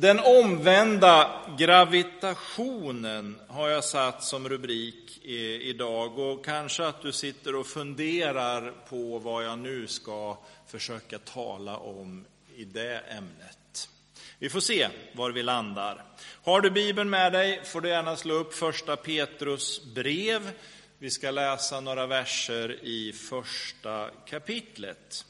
Den omvända gravitationen har jag satt som rubrik idag och kanske att du sitter och funderar på vad jag nu ska försöka tala om i det ämnet. Vi får se var vi landar. Har du Bibeln med dig får du gärna slå upp första Petrus brev. Vi ska läsa några verser i första kapitlet.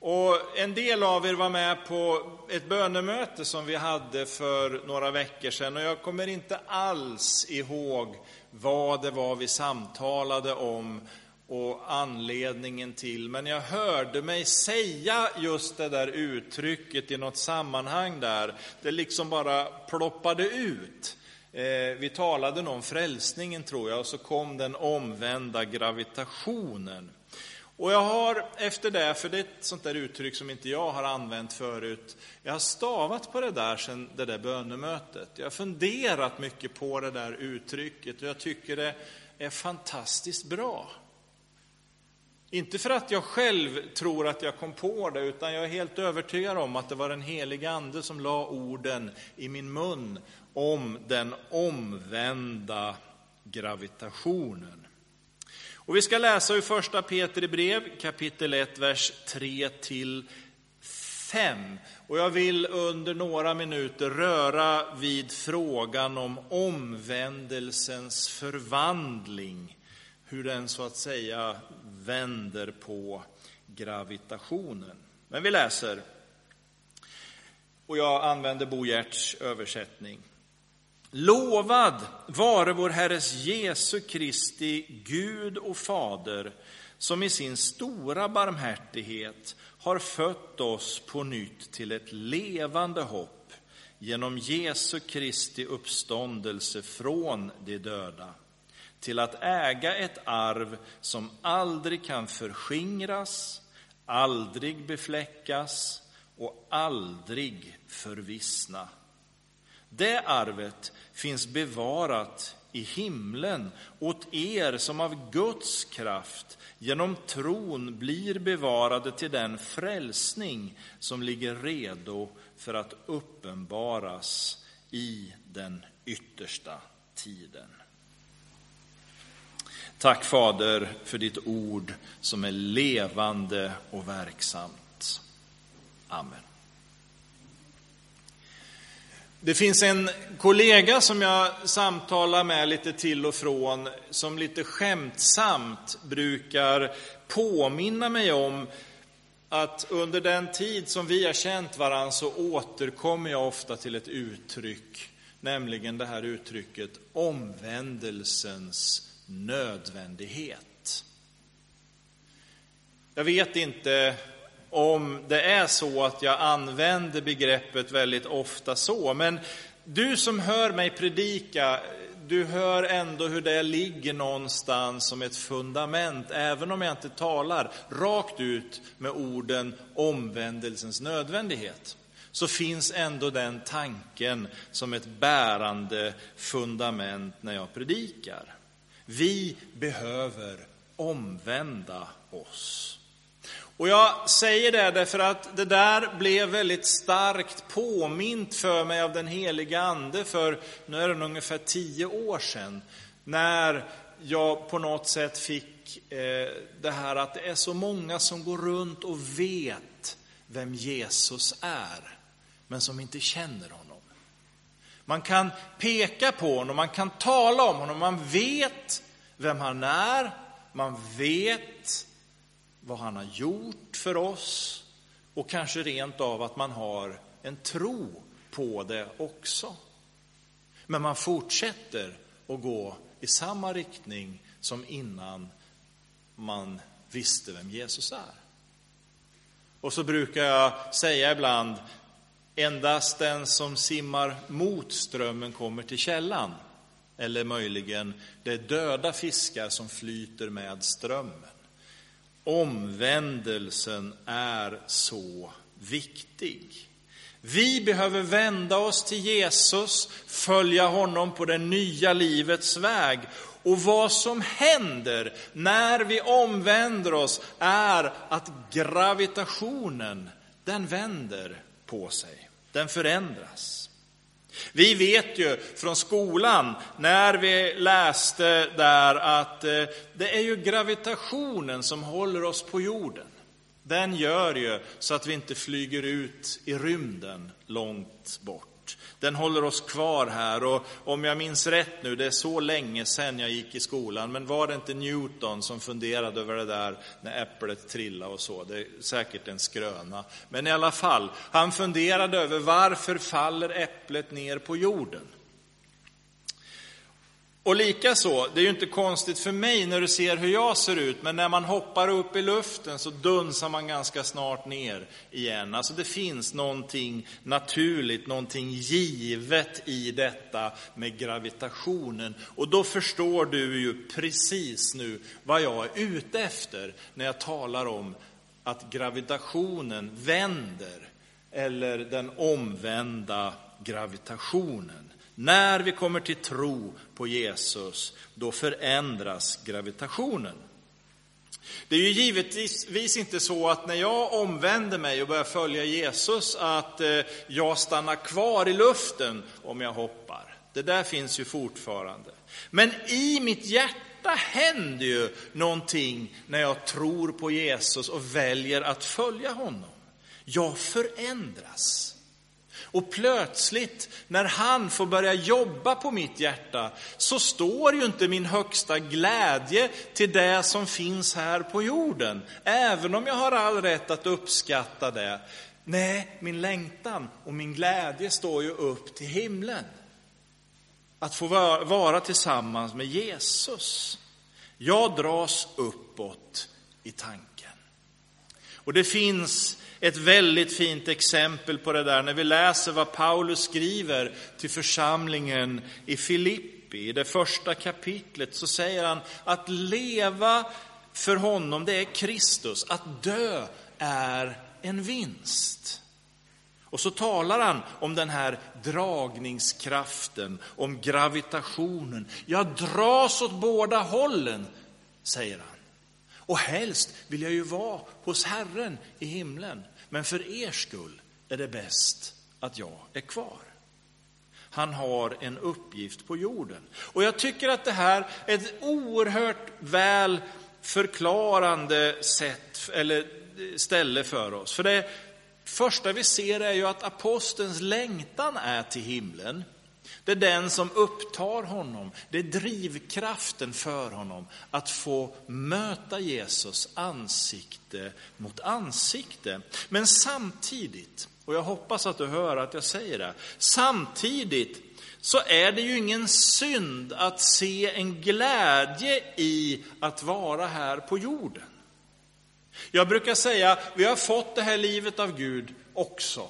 Och en del av er var med på ett bönemöte som vi hade för några veckor sedan och jag kommer inte alls ihåg vad det var vi samtalade om och anledningen till, men jag hörde mig säga just det där uttrycket i något sammanhang där. Det liksom bara ploppade ut. Eh, vi talade nog om frälsningen tror jag och så kom den omvända gravitationen. Och jag har efter det, för det är ett sånt där uttryck som inte jag har använt förut, jag har stavat på det där sedan det där bönemötet. Jag har funderat mycket på det där uttrycket och jag tycker det är fantastiskt bra. Inte för att jag själv tror att jag kom på det, utan jag är helt övertygad om att det var den heliga Ande som la orden i min mun om den omvända gravitationen. Och vi ska läsa ur första Peter brev, kapitel 1, vers 3 till 5. Och jag vill under några minuter röra vid frågan om omvändelsens förvandling. Hur den så att säga vänder på gravitationen. Men vi läser. Och jag använder Bo Gerts översättning. Lovad vare vår Herres Jesu Kristi Gud och Fader, som i sin stora barmhärtighet har fött oss på nytt till ett levande hopp genom Jesu Kristi uppståndelse från de döda, till att äga ett arv som aldrig kan förskingras, aldrig befläckas och aldrig förvissna det arvet finns bevarat i himlen åt er som av Guds kraft genom tron blir bevarade till den frälsning som ligger redo för att uppenbaras i den yttersta tiden. Tack Fader för ditt ord som är levande och verksamt. Amen. Det finns en kollega som jag samtalar med lite till och från som lite skämtsamt brukar påminna mig om att under den tid som vi har känt varandra så återkommer jag ofta till ett uttryck, nämligen det här uttrycket omvändelsens nödvändighet. Jag vet inte om det är så att jag använder begreppet väldigt ofta så. Men du som hör mig predika, du hör ändå hur det ligger någonstans som ett fundament, även om jag inte talar rakt ut med orden omvändelsens nödvändighet. Så finns ändå den tanken som ett bärande fundament när jag predikar. Vi behöver omvända oss. Och jag säger det därför att det där blev väldigt starkt påmint för mig av den heliga Ande för, nu är det ungefär tio år sedan, när jag på något sätt fick eh, det här att det är så många som går runt och vet vem Jesus är, men som inte känner honom. Man kan peka på honom, man kan tala om honom, man vet vem han är, man vet vad han har gjort för oss och kanske rent av att man har en tro på det också. Men man fortsätter att gå i samma riktning som innan man visste vem Jesus är. Och så brukar jag säga ibland, endast den som simmar mot strömmen kommer till källan. Eller möjligen, det är döda fiskar som flyter med strömmen. Omvändelsen är så viktig. Vi behöver vända oss till Jesus, följa honom på det nya livets väg. Och vad som händer när vi omvänder oss är att gravitationen, den vänder på sig. den förändras. Vi vet ju från skolan, när vi läste där, att eh, det är ju gravitationen som håller oss på jorden. Den gör ju så att vi inte flyger ut i rymden långt bort. Den håller oss kvar här och om jag minns rätt nu, det är så länge sedan jag gick i skolan, men var det inte Newton som funderade över det där när äpplet trillade och så? Det är säkert en skröna. Men i alla fall, han funderade över varför faller äpplet ner på jorden? Och likaså, det är ju inte konstigt för mig när du ser hur jag ser ut, men när man hoppar upp i luften så dunsar man ganska snart ner igen. Alltså det finns någonting naturligt, någonting givet i detta med gravitationen. Och då förstår du ju precis nu vad jag är ute efter när jag talar om att gravitationen vänder, eller den omvända gravitationen. När vi kommer till tro på Jesus, då förändras gravitationen. Det är ju givetvis inte så att när jag omvänder mig och börjar följa Jesus att eh, jag stannar kvar i luften om jag hoppar. Det där finns ju fortfarande. Men i mitt hjärta händer ju någonting när jag tror på Jesus och väljer att följa honom. Jag förändras. Och plötsligt, när han får börja jobba på mitt hjärta, så står ju inte min högsta glädje till det som finns här på jorden, även om jag har all rätt att uppskatta det. Nej, min längtan och min glädje står ju upp till himlen. Att få vara tillsammans med Jesus. Jag dras uppåt i tanken. Och det finns ett väldigt fint exempel på det där när vi läser vad Paulus skriver till församlingen i Filippi. I det första kapitlet så säger han att leva för honom, det är Kristus. Att dö är en vinst. Och så talar han om den här dragningskraften, om gravitationen. Jag dras åt båda hållen, säger han. Och helst vill jag ju vara hos Herren i himlen. Men för er skull är det bäst att jag är kvar. Han har en uppgift på jorden. Och jag tycker att det här är ett oerhört väl förklarande sätt, eller eh, ställe för oss. För det första vi ser är ju att apostelns längtan är till himlen. Det är den som upptar honom, det är drivkraften för honom att få möta Jesus ansikte mot ansikte. Men samtidigt, och jag hoppas att du hör att jag säger det, samtidigt så är det ju ingen synd att se en glädje i att vara här på jorden. Jag brukar säga, vi har fått det här livet av Gud också.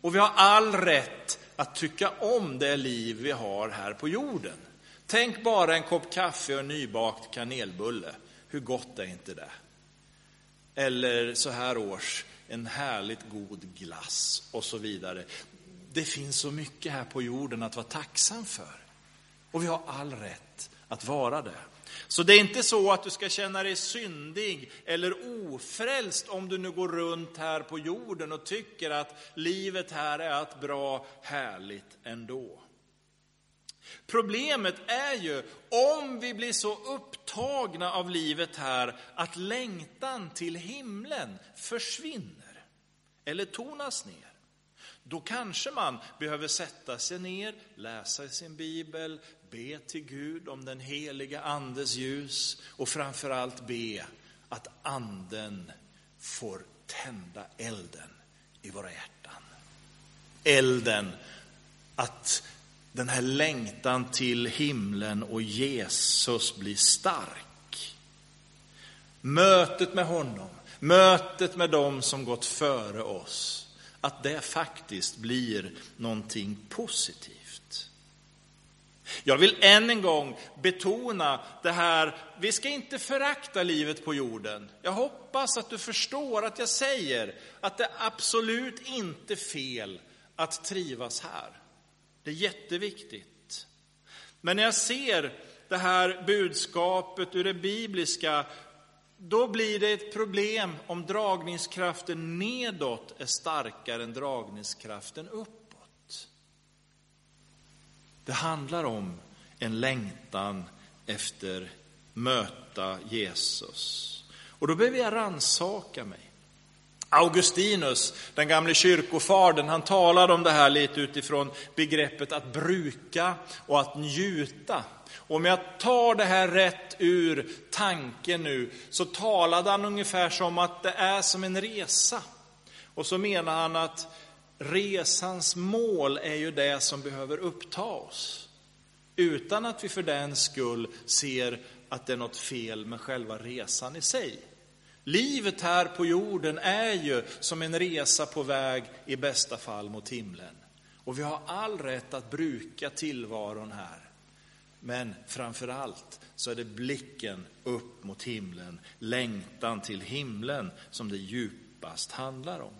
Och vi har all rätt att tycka om det liv vi har här på jorden. Tänk bara en kopp kaffe och en nybakt kanelbulle. Hur gott är inte det? Eller så här års, en härligt god glass och så vidare. Det finns så mycket här på jorden att vara tacksam för. Och vi har all rätt att vara det. Så det är inte så att du ska känna dig syndig eller ofrälst om du nu går runt här på jorden och tycker att livet här är ett bra, härligt ändå. Problemet är ju om vi blir så upptagna av livet här att längtan till himlen försvinner eller tonas ner. Då kanske man behöver sätta sig ner, läsa i sin bibel, be till Gud om den heliga Andes ljus och framförallt be att Anden får tända elden i våra hjärtan. Elden att den här längtan till himlen och Jesus blir stark. Mötet med honom, mötet med dem som gått före oss, att det faktiskt blir någonting positivt. Jag vill än en gång betona det här, vi ska inte förakta livet på jorden. Jag hoppas att du förstår att jag säger att det är absolut inte fel att trivas här. Det är jätteviktigt. Men när jag ser det här budskapet ur det bibliska, då blir det ett problem om dragningskraften nedåt är starkare än dragningskraften uppåt. Det handlar om en längtan efter möta Jesus. Och då behöver jag ransaka mig. Augustinus, den gamle kyrkofadern, han talade om det här lite utifrån begreppet att bruka och att njuta. Och Om jag tar det här rätt ur tanken nu, så talade han ungefär som att det är som en resa. Och så menar han att resans mål är ju det som behöver uppta oss. Utan att vi för den skull ser att det är något fel med själva resan i sig. Livet här på jorden är ju som en resa på väg i bästa fall mot himlen. Och vi har all rätt att bruka tillvaron här. Men framför allt så är det blicken upp mot himlen, längtan till himlen som det djupast handlar om.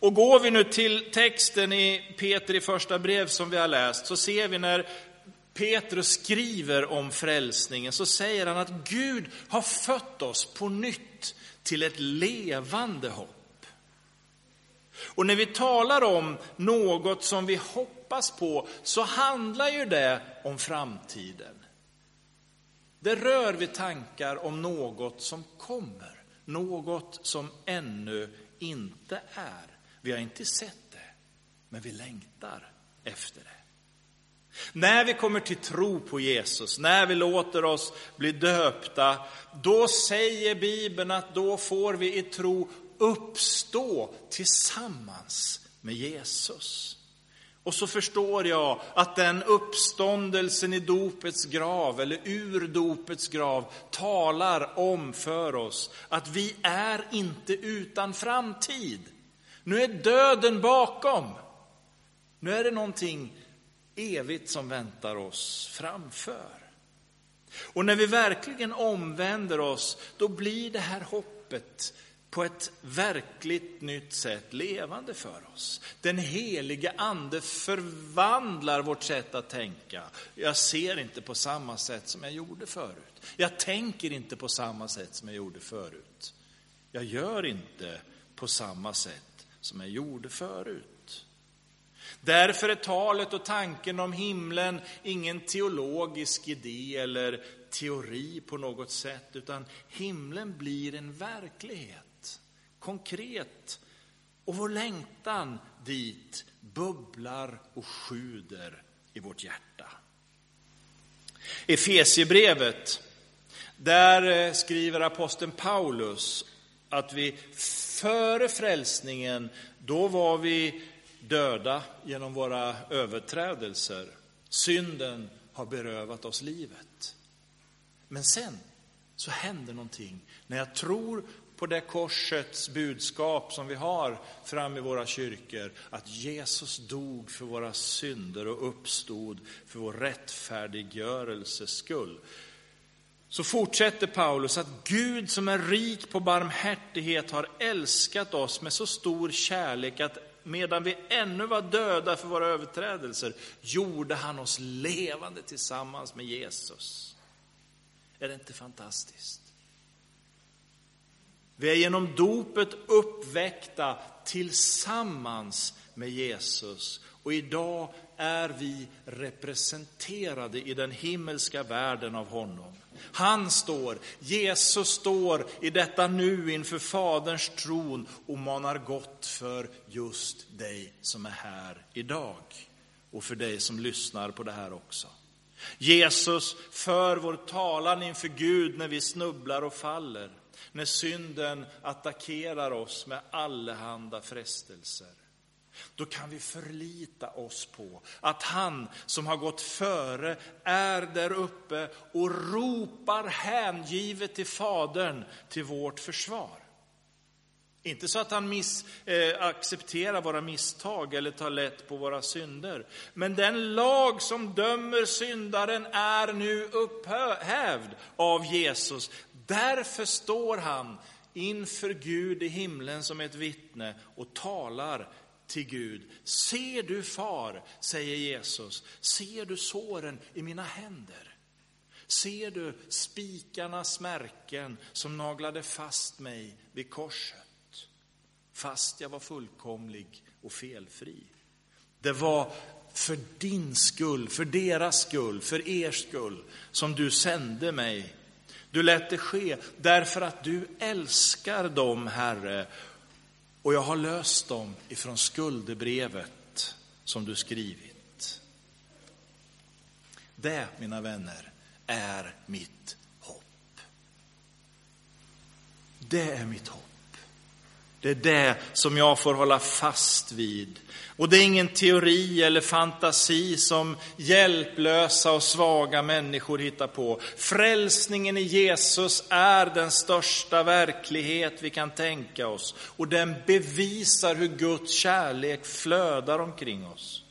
Och går vi nu till texten i Peter i första brev som vi har läst så ser vi när Petrus skriver om frälsningen så säger han att Gud har fött oss på nytt till ett levande hopp. Och när vi talar om något som vi hoppas på så handlar ju det om framtiden. Det rör vid tankar om något som kommer, något som ännu inte är. Vi har inte sett det, men vi längtar efter det. När vi kommer till tro på Jesus, när vi låter oss bli döpta, då säger Bibeln att då får vi i tro uppstå tillsammans med Jesus. Och så förstår jag att den uppståndelsen i dopets grav, eller ur dopets grav, talar om för oss att vi är inte utan framtid. Nu är döden bakom. Nu är det någonting evigt som väntar oss framför. Och när vi verkligen omvänder oss, då blir det här hoppet på ett verkligt nytt sätt levande för oss. Den helige ande förvandlar vårt sätt att tänka. Jag ser inte på samma sätt som jag gjorde förut. Jag tänker inte på samma sätt som jag gjorde förut. Jag gör inte på samma sätt som jag gjorde förut. Därför är talet och tanken om himlen ingen teologisk idé eller teori på något sätt, utan himlen blir en verklighet, konkret. Och vår längtan dit bubblar och sjuder i vårt hjärta. Efesiebrevet, där eh, skriver aposteln Paulus att vi före frälsningen, då var vi döda genom våra överträdelser. Synden har berövat oss livet. Men sen så händer någonting. När jag tror på det korsets budskap som vi har fram i våra kyrkor, att Jesus dog för våra synder och uppstod för vår rättfärdiggörelses skull. Så fortsätter Paulus att Gud som är rik på barmhärtighet har älskat oss med så stor kärlek att medan vi ännu var döda för våra överträdelser, gjorde han oss levande tillsammans med Jesus. Är det inte fantastiskt? Vi är genom dopet uppväckta tillsammans med Jesus. Och idag är vi representerade i den himmelska världen av honom. Han står, Jesus står i detta nu inför Faderns tron och manar gott för just dig som är här idag. Och för dig som lyssnar på det här också. Jesus för vår talan inför Gud när vi snubblar och faller, när synden attackerar oss med allehanda frestelser då kan vi förlita oss på att han som har gått före är där uppe och ropar hängivet till Fadern till vårt försvar. Inte så att han miss, eh, accepterar våra misstag eller tar lätt på våra synder. Men den lag som dömer syndaren är nu upphävd av Jesus. Därför står han inför Gud i himlen som ett vittne och talar till Gud. Ser du far, säger Jesus, ser du såren i mina händer? Ser du spikarnas märken som naglade fast mig vid korset? Fast jag var fullkomlig och felfri. Det var för din skull, för deras skull, för er skull som du sände mig. Du lät det ske därför att du älskar dem, Herre, och jag har löst dem ifrån skuldebrevet som du skrivit. Det, mina vänner, är mitt hopp. Det är mitt hopp. Det är det som jag får hålla fast vid. Och det är ingen teori eller fantasi som hjälplösa och svaga människor hittar på. Frälsningen i Jesus är den största verklighet vi kan tänka oss. Och den bevisar hur Guds kärlek flödar omkring oss.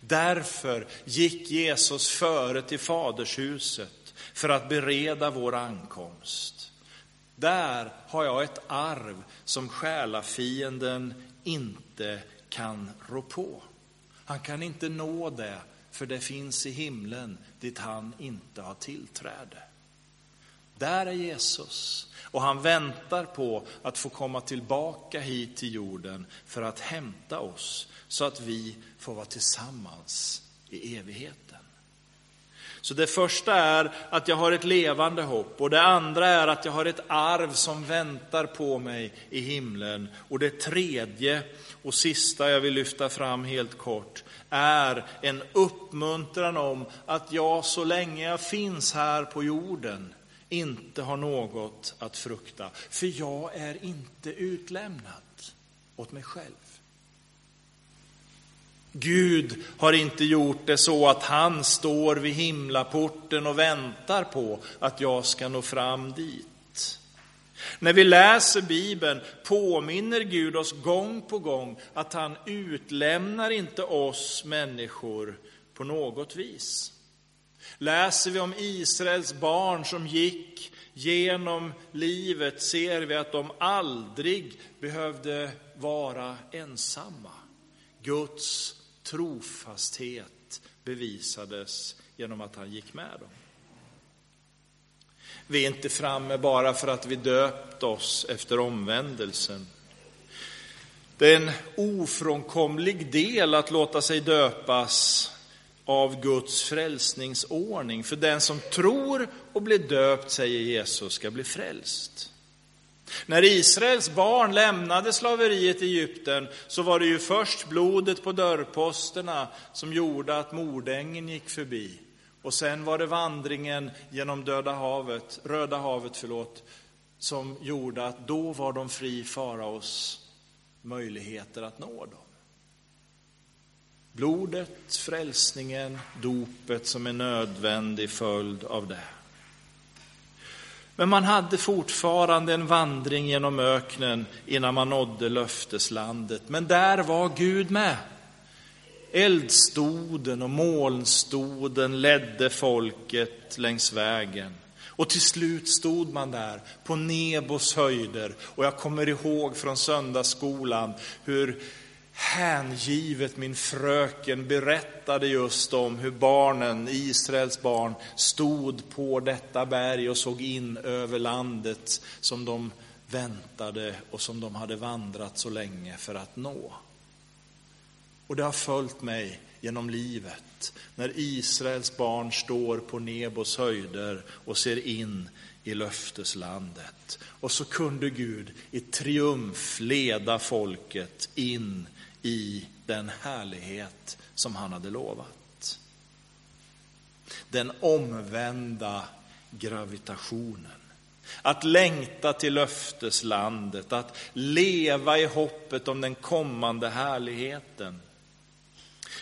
Därför gick Jesus före till fadershuset för att bereda vår ankomst. Där har jag ett arv som själafienden inte kan rå på. Han kan inte nå det, för det finns i himlen dit han inte har tillträde. Där är Jesus och han väntar på att få komma tillbaka hit till jorden för att hämta oss så att vi får vara tillsammans i evigheten. Så det första är att jag har ett levande hopp och det andra är att jag har ett arv som väntar på mig i himlen. Och det tredje och sista jag vill lyfta fram helt kort är en uppmuntran om att jag så länge jag finns här på jorden inte har något att frukta. För jag är inte utlämnad åt mig själv. Gud har inte gjort det så att han står vid himlaporten och väntar på att jag ska nå fram dit. När vi läser Bibeln påminner Gud oss gång på gång att han utlämnar inte oss människor på något vis. Läser vi om Israels barn som gick genom livet ser vi att de aldrig behövde vara ensamma. Guds trofasthet bevisades genom att han gick med dem. Vi är inte framme bara för att vi döpt oss efter omvändelsen. Det är en ofrånkomlig del att låta sig döpas av Guds frälsningsordning. För den som tror och blir döpt, säger Jesus, ska bli frälst. När Israels barn lämnade slaveriet i Egypten så var det ju först blodet på dörrposterna som gjorde att mordängen gick förbi. Och sen var det vandringen genom Döda havet, Röda havet förlåt, som gjorde att då var de fri faraos möjligheter att nå dem. Blodet, frälsningen, dopet som är nödvändig följd av det. Men man hade fortfarande en vandring genom öknen innan man nådde löfteslandet. Men där var Gud med. Eldstoden och molnstoden ledde folket längs vägen. Och till slut stod man där på Nebos höjder. Och jag kommer ihåg från söndagsskolan hur hängivet min fröken berättade just om hur barnen, Israels barn, stod på detta berg och såg in över landet som de väntade och som de hade vandrat så länge för att nå. Och det har följt mig genom livet när Israels barn står på Nebos höjder och ser in i löfteslandet. Och så kunde Gud i triumf leda folket in i den härlighet som han hade lovat. Den omvända gravitationen. Att längta till löfteslandet, att leva i hoppet om den kommande härligheten.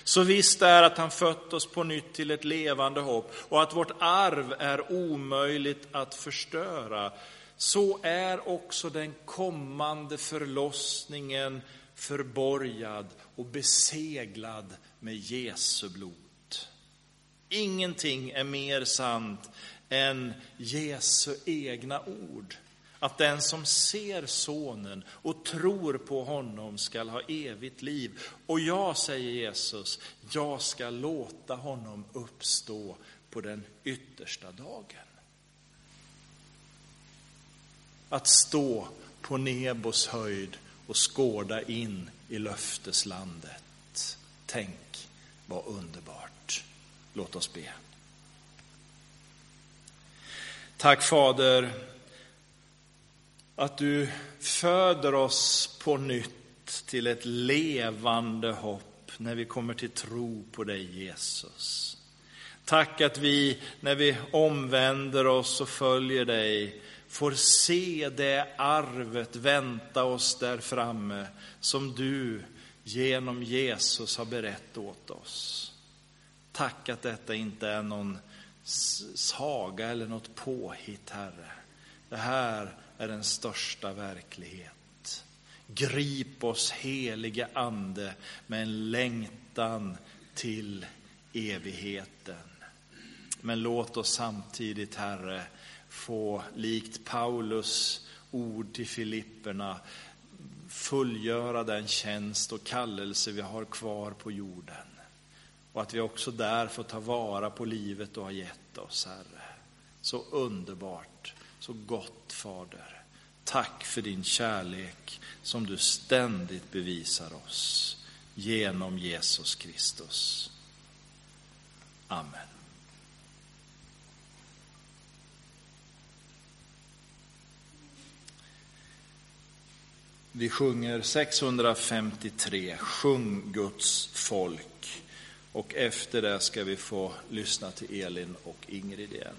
Så visst är att han fött oss på nytt till ett levande hopp och att vårt arv är omöjligt att förstöra. Så är också den kommande förlossningen förborgad och beseglad med Jesu blod. Ingenting är mer sant än Jesu egna ord. Att den som ser sonen och tror på honom skall ha evigt liv. Och jag, säger Jesus, jag ska låta honom uppstå på den yttersta dagen. Att stå på Nebos höjd och skåda in i löfteslandet. Tänk Vad underbart. Låt oss be. Tack Fader att du föder oss på nytt till ett levande hopp när vi kommer till tro på dig Jesus. Tack att vi när vi omvänder oss och följer dig får se det arvet vänta oss där framme som du genom Jesus har berättat åt oss. Tack att detta inte är någon saga eller något påhitt, Herre. Det här är den största verklighet. Grip oss, helige Ande, med en längtan till evigheten. Men låt oss samtidigt, Herre, få likt Paulus ord till Filipperna fullgöra den tjänst och kallelse vi har kvar på jorden. Och att vi också där får ta vara på livet du har gett oss, Herre. Så underbart, så gott, Fader. Tack för din kärlek som du ständigt bevisar oss genom Jesus Kristus. Amen. Vi sjunger 653, Sjung Guds folk. Och efter det ska vi få lyssna till Elin och Ingrid igen.